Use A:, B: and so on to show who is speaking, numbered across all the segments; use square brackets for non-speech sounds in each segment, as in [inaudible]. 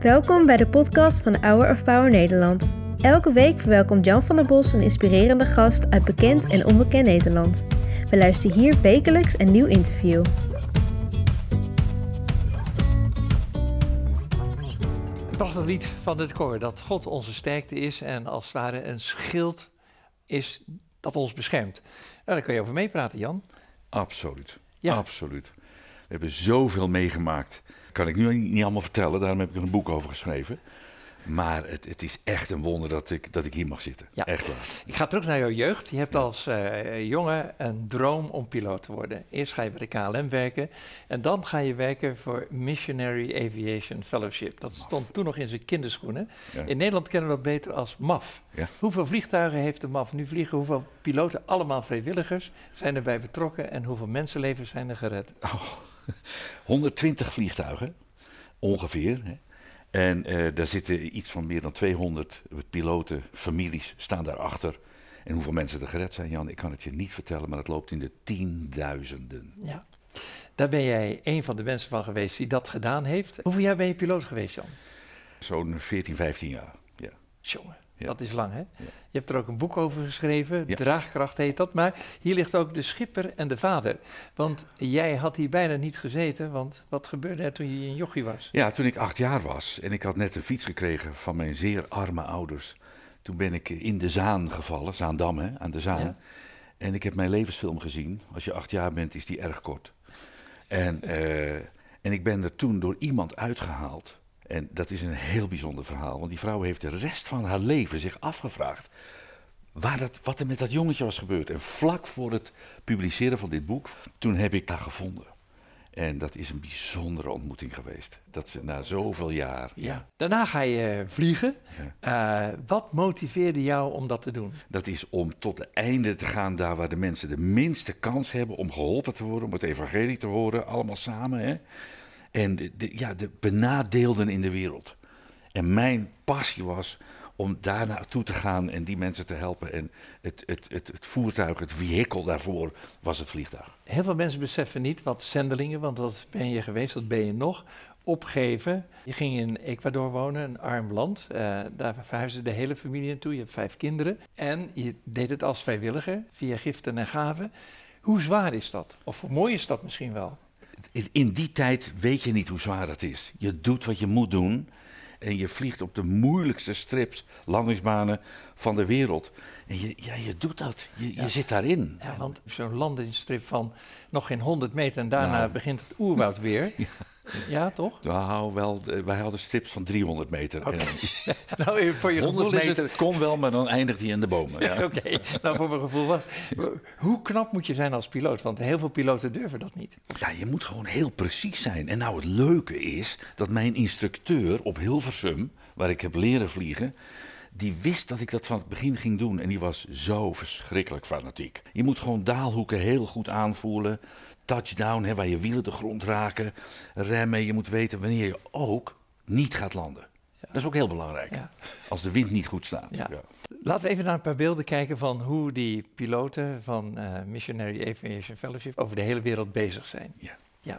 A: Welkom bij de podcast van Hour of Power Nederland. Elke week verwelkomt Jan van der Bos een inspirerende gast uit bekend en onbekend Nederland. We luisteren hier wekelijks een nieuw interview.
B: Een prachtig lied van het koor dat God onze sterkte is en als het ware een schild is dat ons beschermt. Nou, daar kun je over meepraten, Jan.
C: Absoluut.
B: Ja.
C: Absoluut. We hebben zoveel meegemaakt. Kan ik nu niet allemaal vertellen, daarom heb ik er een boek over geschreven. Maar het, het is echt een wonder dat ik, dat ik hier mag zitten.
B: Ja.
C: Echt waar.
B: Ik ga terug naar jouw jeugd. Je hebt als eh, jongen een droom om piloot te worden. Eerst ga je bij de KLM werken en dan ga je werken voor Missionary Aviation Fellowship. Dat stond toen nog in zijn kinderschoenen.
C: Ja.
B: In Nederland kennen we dat beter als MAF. Hoeveel vliegtuigen heeft de MAF nu vliegen? Hoeveel piloten, allemaal vrijwilligers, zijn erbij betrokken en hoeveel mensenlevens zijn er gered? [laughs]
C: 120 vliegtuigen, ongeveer. Hè. En eh, daar zitten iets van meer dan 200 piloten, families staan daarachter. En hoeveel mensen er gered zijn, Jan, ik kan het je niet vertellen, maar het loopt in de tienduizenden.
B: Ja. Daar ben jij een van de mensen van geweest die dat gedaan heeft. Hoeveel jaar ben je piloot geweest, Jan?
C: Zo'n 14, 15 jaar. Ja.
B: Jongen,
C: Ja.
B: dat is lang, hè? Je hebt er ook een boek over geschreven,
C: Ja.
B: Draagkracht heet dat. Maar hier ligt ook de schipper en de vader. Want jij had hier bijna niet gezeten, want wat gebeurde er toen je een jochie was?
C: Ja, toen ik acht jaar was en ik had net een fiets gekregen van mijn zeer arme ouders. Toen ben ik in de Zaan gevallen, Zaandam hè, aan de Zaan. En ik heb mijn levensfilm gezien. Als je acht jaar bent is die erg kort. En, eh, en ik ben er toen door iemand uitgehaald. En dat is een heel bijzonder verhaal. Want die vrouw heeft de rest van haar leven zich afgevraagd waar dat, wat er met dat jongetje was gebeurd. En vlak voor het publiceren van dit boek, toen heb ik haar gevonden. En dat is een bijzondere ontmoeting geweest. Dat ze na zoveel jaar.
B: Ja. Daarna ga je vliegen. Eh, wat motiveerde jou om dat te doen?
C: Dat is om tot het einde te gaan daar waar de mensen de minste kans hebben om geholpen te worden, om het evangelie te horen, allemaal samen. Hè? En de, ja, de benadeelden in de wereld. En mijn passie was om daar naartoe te gaan en die mensen te helpen. En het, het, het, het voertuig, het vehikel daarvoor was het vliegtuig.
B: Heel veel mensen beseffen niet wat zendelingen, want dat ben je geweest, dat ben je nog, opgeven. Je ging in Ecuador wonen, een arm land. Eh, daar verhuisde de hele familie naartoe. Je hebt vijf kinderen. En je deed het als vrijwilliger, via giften en gaven. Hoe zwaar is dat? Of hoe mooi is dat misschien wel?
C: In- die tijd weet je niet hoe zwaar het is. Je doet wat je moet doen. En je vliegt op de moeilijkste strips, landingsbanen van de wereld. En je, ja, je doet dat. Je, je zit daarin.
B: Ja, want zo'n landingsstrip van nog geen 100 meter en daarna
C: Nou.
B: begint het oerwoud weer. [laughs] Ja, toch?
C: Nou, wel, eh, wij hadden strips van 300 meter. En [laughs]
B: Nou, voor je
C: 100
B: gevoel is het
C: meter kon wel, maar dan eindigt hij in de bomen. Ja. [laughs]
B: Oké, nou voor mijn gevoel was. Hoe knap moet je zijn als piloot? Want heel veel piloten durven dat niet.
C: ja, je moet gewoon heel precies zijn. En nou, het leuke is dat mijn instructeur op Hilversum, waar ik heb leren vliegen, die wist dat ik dat van het begin ging doen. En die was zo verschrikkelijk fanatiek. Je moet gewoon daalhoeken heel goed aanvoelen. Touchdown, hè, waar je wielen de grond raken. Remmen, je moet weten wanneer je ook niet gaat landen. Dat is ook heel belangrijk.
B: Ja.
C: Als de wind niet goed staat.
B: Ja.
C: Ja.
B: Laten we even naar een paar beelden kijken van hoe die piloten van eh, Missionary Aviation Fellowship over de hele wereld bezig zijn.
C: Ja.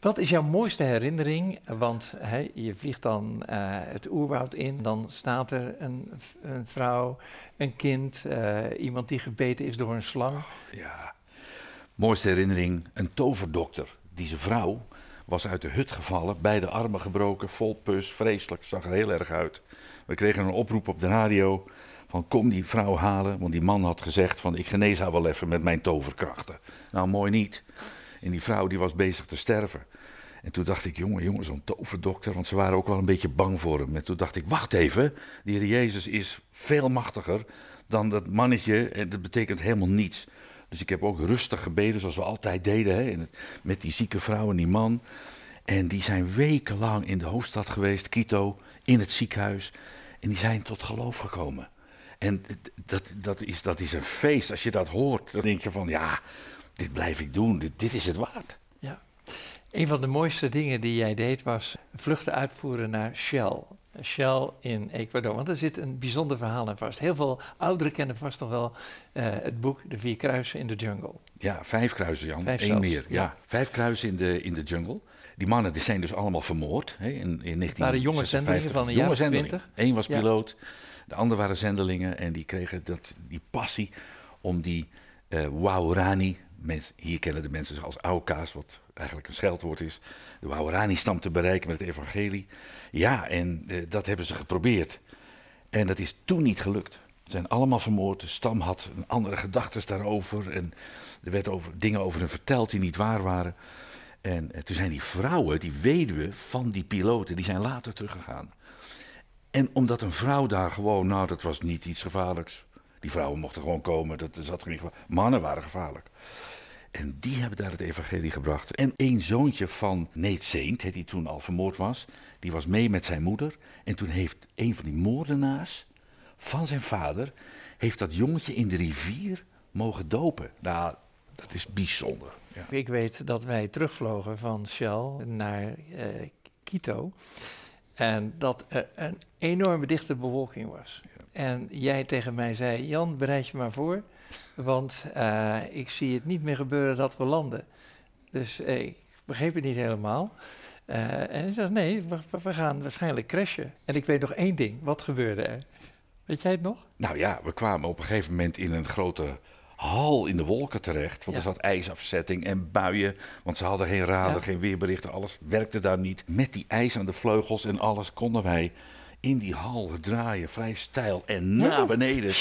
B: Wat is jouw mooiste herinnering? Want je vliegt dan eh, het oerwoud in, dan staat er een, een vrouw, een kind, eh, iemand die gebeten is door een slang.
C: Ja. Mooiste herinnering, een toverdokter. Deze vrouw was uit de hut gevallen, beide armen gebroken, vol pus, vreselijk, zag er heel erg uit. We kregen een oproep op de radio van kom die vrouw halen, want die man had gezegd van ik genees haar wel even met mijn toverkrachten. Nou, mooi niet. En die vrouw die was bezig te sterven. En toen dacht ik, jongen, jongen, zo'n toverdokter, want ze waren ook wel een beetje bang voor hem. En toen dacht ik, wacht even, die Heer Jezus is veel machtiger dan dat mannetje en dat betekent helemaal niets. Dus ik heb ook rustig gebeden, zoals we altijd deden, hè, met die zieke vrouw en die man. En die zijn wekenlang in de hoofdstad geweest, Quito, in het ziekenhuis. En die zijn tot geloof gekomen. En dat, dat, is, dat is een feest. Als je dat hoort, dan denk je van ja, dit blijf ik doen, dit, dit is het waard.
B: Ja. Een van de mooiste dingen die jij deed was vluchten uitvoeren naar Shell. Shell in Ecuador. Want er zit een bijzonder verhaal aan vast. Heel veel ouderen kennen vast nog wel uh, het boek De Vier Kruisen in de Jungle.
C: Ja, vijf kruisen, Jan. Vijf Eén meer. Ja. vijf kruisen in de, in de jungle. Die mannen die zijn dus allemaal vermoord hè, in, in
B: Het waren jonge zendelingen van een jaar twintig.
C: Eén was piloot, de ander waren zendelingen. En die kregen dat, die passie om die uh, Waurani, hier kennen de mensen zich als Auka's, wat eigenlijk een scheldwoord is, de Waurani-stam te bereiken met het evangelie. Ja, en uh, dat hebben ze geprobeerd. En dat is toen niet gelukt. Ze zijn allemaal vermoord. De stam had andere gedachten daarover. En er werd over, dingen over hen verteld die niet waar waren. En uh, toen zijn die vrouwen, die weduwen van die piloten, die zijn later teruggegaan. En omdat een vrouw daar gewoon, nou dat was niet iets gevaarlijks. Die vrouwen mochten gewoon komen, dat zat geen gevaar. Mannen waren gevaarlijk. En die hebben daar het evangelie gebracht. En één zoontje van Nate Saint, die toen al vermoord was, die was mee met zijn moeder. En toen heeft een van die moordenaars van zijn vader, heeft dat jongetje in de rivier mogen dopen. Nou, dat is bijzonder. Ja.
B: Ik weet dat wij terugvlogen van Shell naar uh, Quito. En dat er een enorme dichte bewolking was. En jij tegen mij zei: Jan, bereid je maar voor. Want uh, ik zie het niet meer gebeuren dat we landen. Dus uh, ik begreep het niet helemaal. Uh, en hij zei: Nee, we, we, gaan waarschijnlijk crashen. En ik weet nog één ding: wat gebeurde er? Weet jij het nog?
C: Nou ja, we kwamen op een gegeven moment in een grote hal in de wolken terecht. Want er zat ijsafzetting en buien. Want ze hadden geen radar, geen weerberichten. Alles werkte daar niet. Met die ijs aan de vleugels en alles konden wij in die hal draaien, vrij stijl en naar beneden.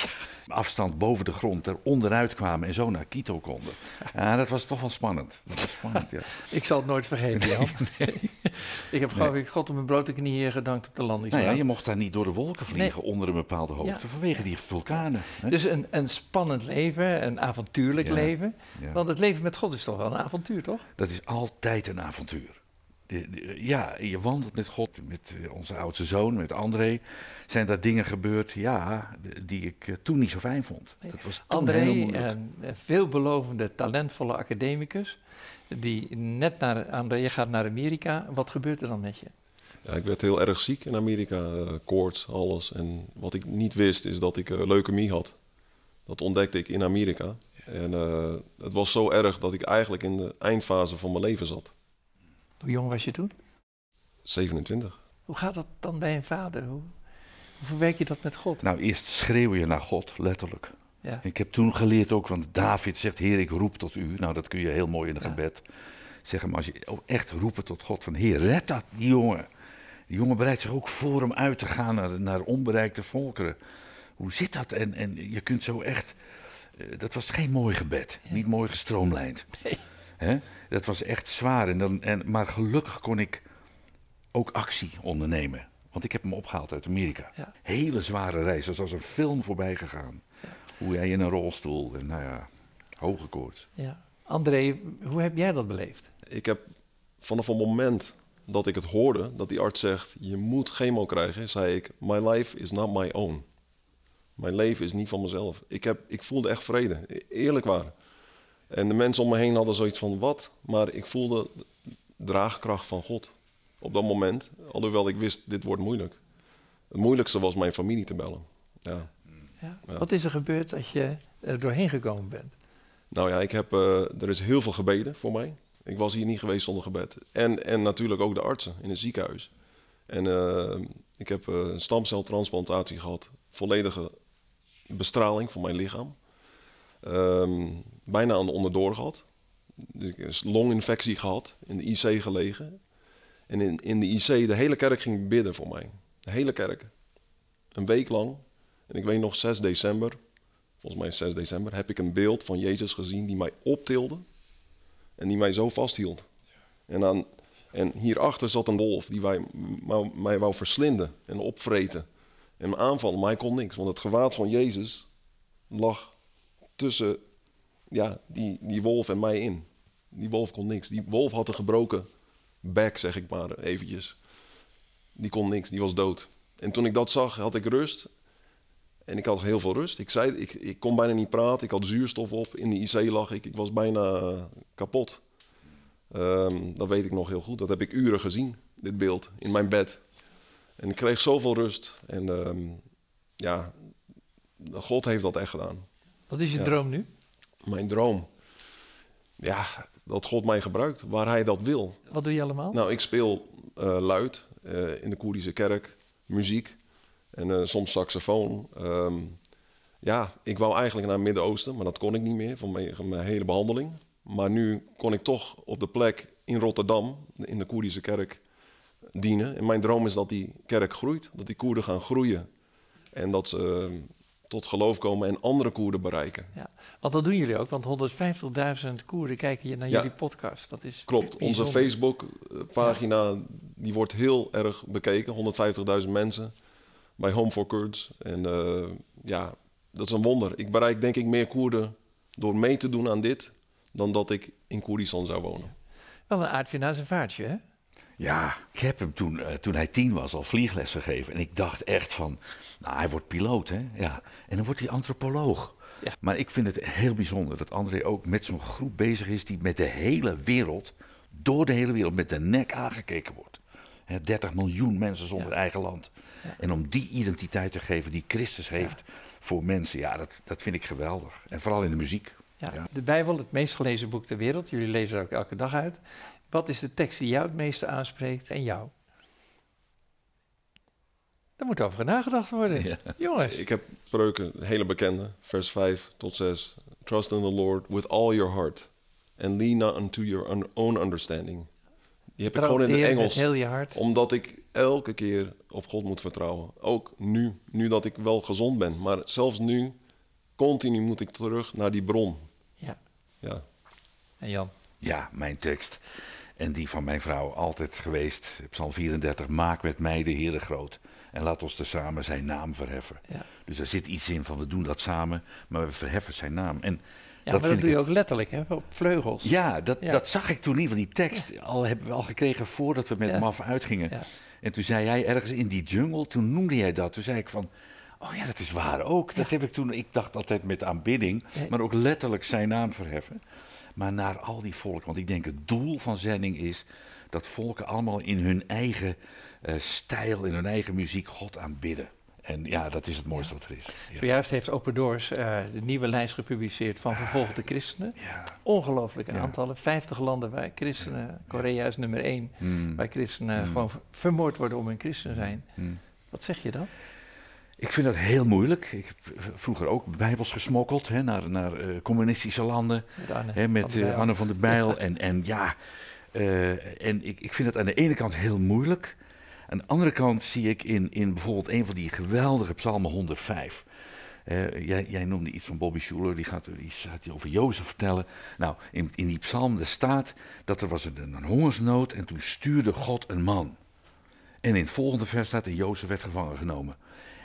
C: Afstand boven de grond, er onderuit kwamen en zo naar Quito konden. Ja, dat was toch wel spannend. Dat was spannend, ja. [laughs]
B: Ik zal het nooit vergeten, Jan. [laughs] [laughs] ik heb geloof ik God op mijn blote knieën gedankt op de landing.
C: Nou ja, je mocht daar niet door de wolken vliegen onder een bepaalde hoogte, vanwege die vulkanen.
B: Hè? Dus een, een spannend leven, een avontuurlijk leven. Want het leven met God is toch wel een avontuur, toch?
C: Dat is altijd een avontuur ja, je wandelt met God, met eh, onze oudste zoon, met André. Zijn daar dingen gebeurd, ja, die ik eh, toen niet zo fijn vond.
B: Dat was André, een veelbelovende, talentvolle academicus, die net naar, André, je gaat naar Amerika. Wat gebeurt er dan met je?
D: Ja, ik werd heel erg ziek in Amerika, uh, koorts, alles. En wat ik niet wist, is dat ik uh, leukemie had. Dat ontdekte ik in Amerika. En het was zo erg dat ik eigenlijk in de eindfase van mijn leven zat.
B: Hoe jong was je toen?
D: 27.
B: Hoe gaat dat dan bij een vader? Hoe, hoe verwerk je dat met God?
C: Nou, eerst schreeuw je naar God, letterlijk. Ja. Ik heb toen geleerd ook, want David zegt, Heer, ik roep tot u. Nou, dat kun je heel mooi in het gebed zeggen. Maar als je echt roepen tot God van, Heer, red dat, die jongen. Die jongen bereidt zich ook voor om uit te gaan naar, naar onbereikte volkeren. Hoe zit dat? En, en je kunt zo echt... Eh, dat was geen mooi gebed, niet mooi gestroomlijnd. Nee. Hè? Dat was echt zwaar. En dan, en, maar gelukkig kon ik ook actie ondernemen. Want ik heb hem opgehaald uit Amerika. Hele zware reis. Dat was als een film voorbij gegaan. Ja. Hoe jij in een rolstoel en nou ja, hoge koorts.
B: Ja. André, hoe heb jij dat beleefd?
D: Ik heb vanaf het moment dat ik het hoorde, dat die arts zegt: Je moet chemo krijgen, zei ik: My life is not my own. Mijn leven is niet van mezelf. Ik, heb, ik voelde echt vrede, e-, eerlijk waar. En de mensen om me heen hadden zoiets van wat, maar ik voelde draagkracht van God op dat moment. Alhoewel ik wist, dit wordt moeilijk. Het moeilijkste was mijn familie te bellen. Ja.
B: ja. Wat is er gebeurd als je er doorheen gekomen bent?
D: Nou ja, ik heb, uh, er is heel veel gebeden voor mij. Ik was hier niet geweest zonder gebed. En, en natuurlijk ook de artsen in het ziekenhuis. En uh, ik heb uh, een stamceltransplantatie gehad. Volledige bestraling van mijn lichaam. Um, bijna aan de onderdoor gehad. Een longinfectie gehad, in de IC gelegen. En in, in de IC, de hele kerk ging bidden voor mij. De hele kerk. Een week lang. En ik weet nog, 6 december, volgens mij 6 december, heb ik een beeld van Jezus gezien die mij optilde. En die mij zo vasthield. En dan, En hierachter zat een wolf die wij, wou- mij wou verslinden en opvreten. En me aanvallen, maar hij kon niks. Want het gewaad van Jezus lag tussen ja, die, die wolf en mij in. Die wolf kon niks. Die wolf had een gebroken bek, zeg ik maar eventjes. Die kon niks, die was dood. En toen ik dat zag, had ik rust. En ik had heel veel rust. Ik, zei, ik, ik kon bijna niet praten. Ik had zuurstof op. In de IC lag ik. Ik was bijna kapot. Ehm, dat weet ik nog heel goed. Dat heb ik uren gezien, dit beeld, in mijn bed. En ik kreeg zoveel rust. En ehm, ja, God heeft dat echt gedaan.
B: Wat is je
D: Ja.
B: droom nu?
D: Mijn droom. Ja, dat God mij gebruikt, waar hij dat wil.
B: Wat doe je allemaal?
D: Nou, ik speel eh, luid eh, in de Koerdische kerk, muziek en eh, soms saxofoon. Ehm, ja, ik wou eigenlijk naar het Midden-Oosten, maar dat kon ik niet meer vanwege mijn hele behandeling. Maar nu kon ik toch op de plek in Rotterdam, in de Koerdische kerk, dienen. En mijn droom is dat die kerk groeit, dat die Koerden gaan groeien. En dat ze eh, tot geloof komen en andere Koerden bereiken.
B: Ja, want dat doen jullie ook, want 150.000 Koerden kijken je naar
D: Ja.
B: jullie podcast. Dat is
D: Klopt, onze. Facebook-pagina die wordt heel erg bekeken. 150.000 mensen bij Home for Kurds. En eh, ja, dat is een wonder. Ik bereik denk ik meer Koerden door mee te doen aan dit... dan dat ik in Koerdistan zou wonen.
B: Wel een aardje naar zijn vaartje, hè?
C: Ja, ik heb hem toen, eh, toen hij tien was al vliegles gegeven. En ik dacht echt van, nou hij wordt piloot hè. Ja. En dan wordt hij antropoloog.
B: Ja.
C: Maar ik vind het heel bijzonder dat André ook met zo'n groep bezig is die met de hele wereld, door de hele wereld, met de nek aangekeken wordt. Hè, 30 miljoen mensen zonder
B: Ja.
C: eigen land. En om die identiteit te geven die Christus heeft voor mensen, ja, dat, dat vind ik geweldig. En vooral in de muziek.
B: Ja.
C: Ja.
B: De Bijbel, het meest gelezen boek ter wereld. Jullie lezen er ook elke dag uit. Wat is de tekst die jou het meeste aanspreekt en jou? Daar moet over nagedacht worden.
C: Ja.
B: Jongens,
D: Ik heb spreuken, hele bekende, vers 5 tot 6. Trust in the Lord with all your heart. And lean not unto your un- own understanding. Die heb ik gewoon in
B: de
D: het Engels.
B: heel je hart.
D: Omdat ik elke keer op God moet vertrouwen. Ook nu, nu dat ik wel gezond ben. Maar zelfs nu, continu moet ik terug naar die bron.
B: Ja.
D: Ja,
B: En Jan?
C: Ja, mijn tekst. En die van mijn vrouw altijd geweest. Psalm 34. Maak met mij de Heere groot. En laat ons tezamen zijn naam verheffen.
B: Ja.
C: Dus er zit iets in van we doen dat samen, maar we verheffen zijn naam. En
B: Ja,
C: dat
B: maar dat doe je ook letterlijk, hè? Op vleugels.
C: Ja, dat,
B: Ja.
C: dat zag ik toen niet. Want die tekst al hebben we al gekregen voordat we met. MAF uitgingen.
B: Ja.
C: En toen zei jij ergens in die jungle, toen noemde jij dat. Toen zei ik van, oh ja, dat is waar ook. Dat heb ik toen, ik dacht altijd met aanbidding, maar ook letterlijk zijn naam verheffen. Maar naar al die volken. Want ik denk het doel van zending is dat volken allemaal in hun eigen eh, stijl, in hun eigen muziek God aanbidden. En ja, dat is het mooiste wat er is. Ja.
B: Zojuist heeft Open Doors eh, de nieuwe lijst gepubliceerd van vervolgde christenen.
C: Ja.
B: Ongelooflijke aantallen. 50 landen waar christenen, Korea is nummer 1,
C: Hmm.
B: waar christenen
C: Mm.
B: gewoon vermoord worden om hun christen te zijn.
C: Hmm.
B: Wat zeg je dan?
C: Ik vind dat heel moeilijk. Ik heb vroeger ook bijbels gesmokkeld hè, naar, naar eh, communistische landen.
B: Met Arne,
C: Hè, met. Anne van der Bijl. en, en ja, eh, en ik, ik vind het aan de ene kant heel moeilijk. Aan de andere kant zie ik in, in bijvoorbeeld een van die geweldige psalmen 105. Eh, jij, jij noemde iets van Bobby Schuller, die gaat, die gaat over Jozef vertellen. Nou, in, in die psalm staat dat er was een, een hongersnood en toen stuurde God een man. En in het volgende vers staat en Jozef werd gevangen genomen.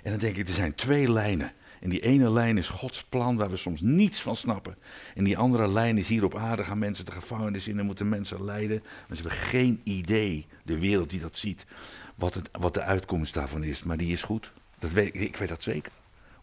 C: En dan denk ik, er zijn twee lijnen. En die ene lijn is Gods plan waar we soms niets van snappen. En die andere lijn is hier op aarde gaan mensen de gevangenis in en moeten mensen lijden. Maar ze hebben geen idee, de wereld die dat ziet, wat, het, wat de uitkomst daarvan is. Maar die is goed. Dat weet, ik weet dat zeker.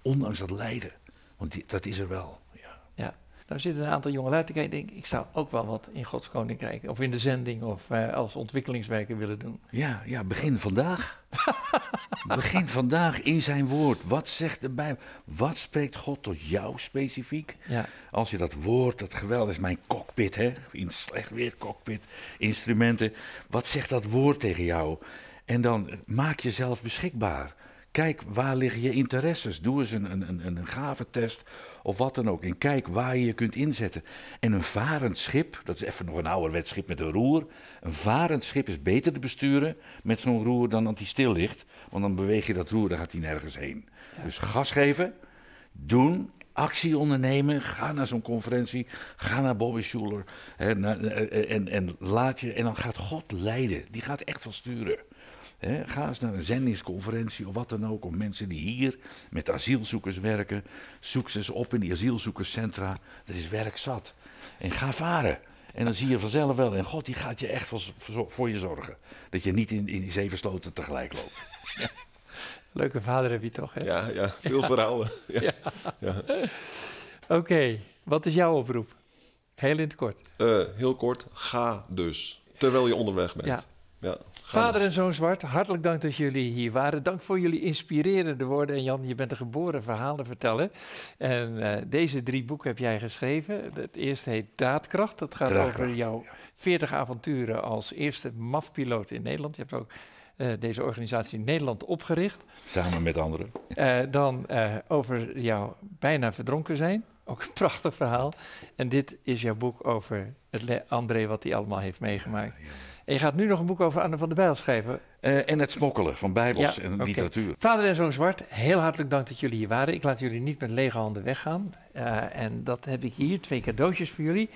C: Ondanks dat lijden. Want dat is er wel. Ja.
B: Ja. Nou zitten een aantal jongelui te kijken. Ik denk, ik zou ook wel wat in Gods Koninkrijk of in de zending of eh, als ontwikkelingswerker willen doen.
C: Ja, ja, begin vandaag. [laughs] begin vandaag in zijn woord. Wat zegt de Bijbel? Wat spreekt God tot jou specifiek?
B: Ja.
C: Als je dat woord, dat geweldig is mijn cockpit, hè? In slecht weer cockpit, instrumenten. Wat zegt dat woord tegen jou? En dan eh, maak jezelf beschikbaar. Kijk, waar liggen je interesses? Doe eens een, een, een, een gaventest of wat dan ook. En kijk waar je je kunt inzetten. En een varend schip, dat is even nog een ouderwets schip met een roer. Een varend schip is beter te besturen met zo'n roer dan dat hij stil ligt. Want dan beweeg je dat roer, dan gaat hij nergens heen. Dus gas geven, doen, actie ondernemen. Ga naar zo'n conferentie. Ga naar Bobby Schuller. Hè, na- eh, en, en laat je. En dan gaat God leiden. Die gaat echt wel sturen. Ga eens naar een zendingsconferentie of wat dan ook. Of mensen die hier met asielzoekers werken. Zoek ze eens op in die asielzoekerscentra. Er is werk zat. En ga varen. En dan zie je vanzelf wel. En God die gaat je echt voor, je zorgen. Dat je niet in, in die zeven sloten tegelijk loopt. [laughs]
B: Leuke vader heb je toch, hè?
D: Ja, ja veel verhalen. [laughs] Ja.
B: Oké, wat is jouw oproep? Heel in het kort.
D: Eh, heel kort, ga dus. Terwijl je onderweg bent.
B: Ja.
D: Ja,
B: Vader en Zoon Zwart, hartelijk dank dat jullie hier waren. Dank voor jullie inspirerende woorden. En Jan, je bent een geboren verhalen vertellen. En eh, deze drie boeken heb jij geschreven. Het eerste heet Daadkracht. Dat gaat
C: Draagkracht,
B: over jouw 40 avonturen als eerste MAF-piloot in Nederland. Je hebt ook eh, deze organisatie in Nederland opgericht.
C: Samen met anderen.
B: Eh, dan eh, over jouw bijna verdronken zijn. Ook een [laughs] prachtig verhaal. En dit is jouw boek over het André, wat hij allemaal heeft meegemaakt. En je gaat nu nog een boek over Anne van der Bijl schrijven.
C: Eh, en het smokkelen van bijbels
B: Ja,
C: en literatuur.
B: Vader en Zoon Zwart, heel hartelijk dank dat jullie hier waren. Ik laat jullie niet met lege handen weggaan. Eh, en dat heb ik hier, twee cadeautjes voor jullie.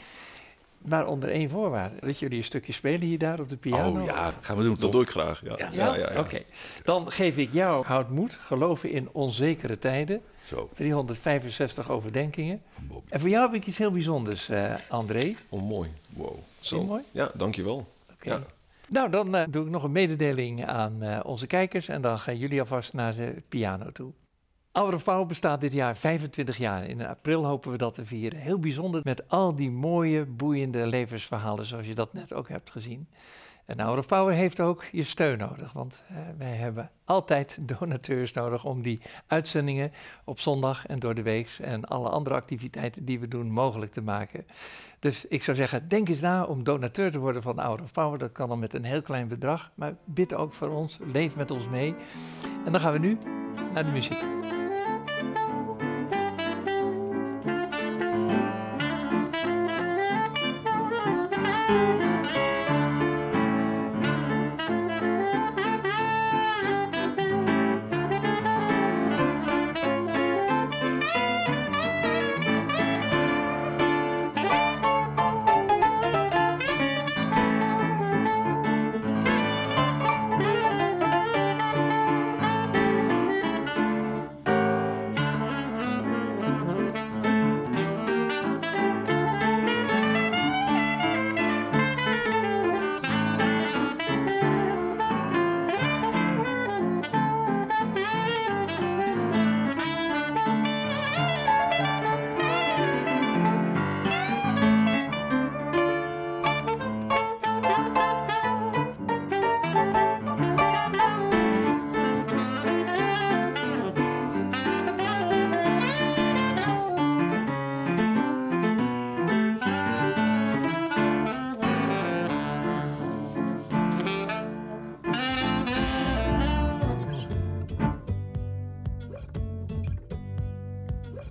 B: Maar onder één voorwaarde. Dat jullie een stukje spelen hier daar op de piano.
C: Oh ja, gaan we doen
D: Dat
C: toch?
D: doe ik graag. Ja,
B: Ja?
D: ja, ja, ja.
B: Oké. Dan geef ik jou houd moed, geloven in onzekere tijden.
C: Zo.
B: 365 overdenkingen. En voor jou heb ik iets heel bijzonders, eh, André.
D: Oh, mooi. Wow. Zo.
B: het mooi?
D: Ja, dankjewel. Ja.
B: Nou, dan eh, doe ik nog een mededeling aan eh, onze kijkers en dan gaan jullie alvast naar de piano toe. Of Power bestaat dit jaar 25 jaar. In april hopen we dat te vieren. Heel bijzonder met al die mooie, boeiende levensverhalen zoals je dat net ook hebt gezien. En Hour Power heeft ook je steun nodig, want eh, wij hebben altijd [laughs] donateurs nodig om die uitzendingen op zondag en door de week en alle andere activiteiten die we doen mogelijk te maken. Dus ik zou zeggen, denk eens na om donateur te worden van Hour of Power. Dat kan dan met een heel klein bedrag, maar bid ook voor ons, leef met ons mee. En dan gaan we nu naar de muziek.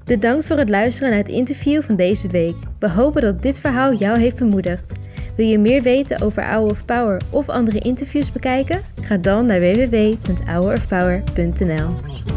A: Bedankt voor het luisteren naar het interview van deze week. We hopen dat dit verhaal jou heeft bemoedigd. Wil je meer weten over Hour of Power of andere interviews bekijken? Ga dan naar www.hourofpower.nl.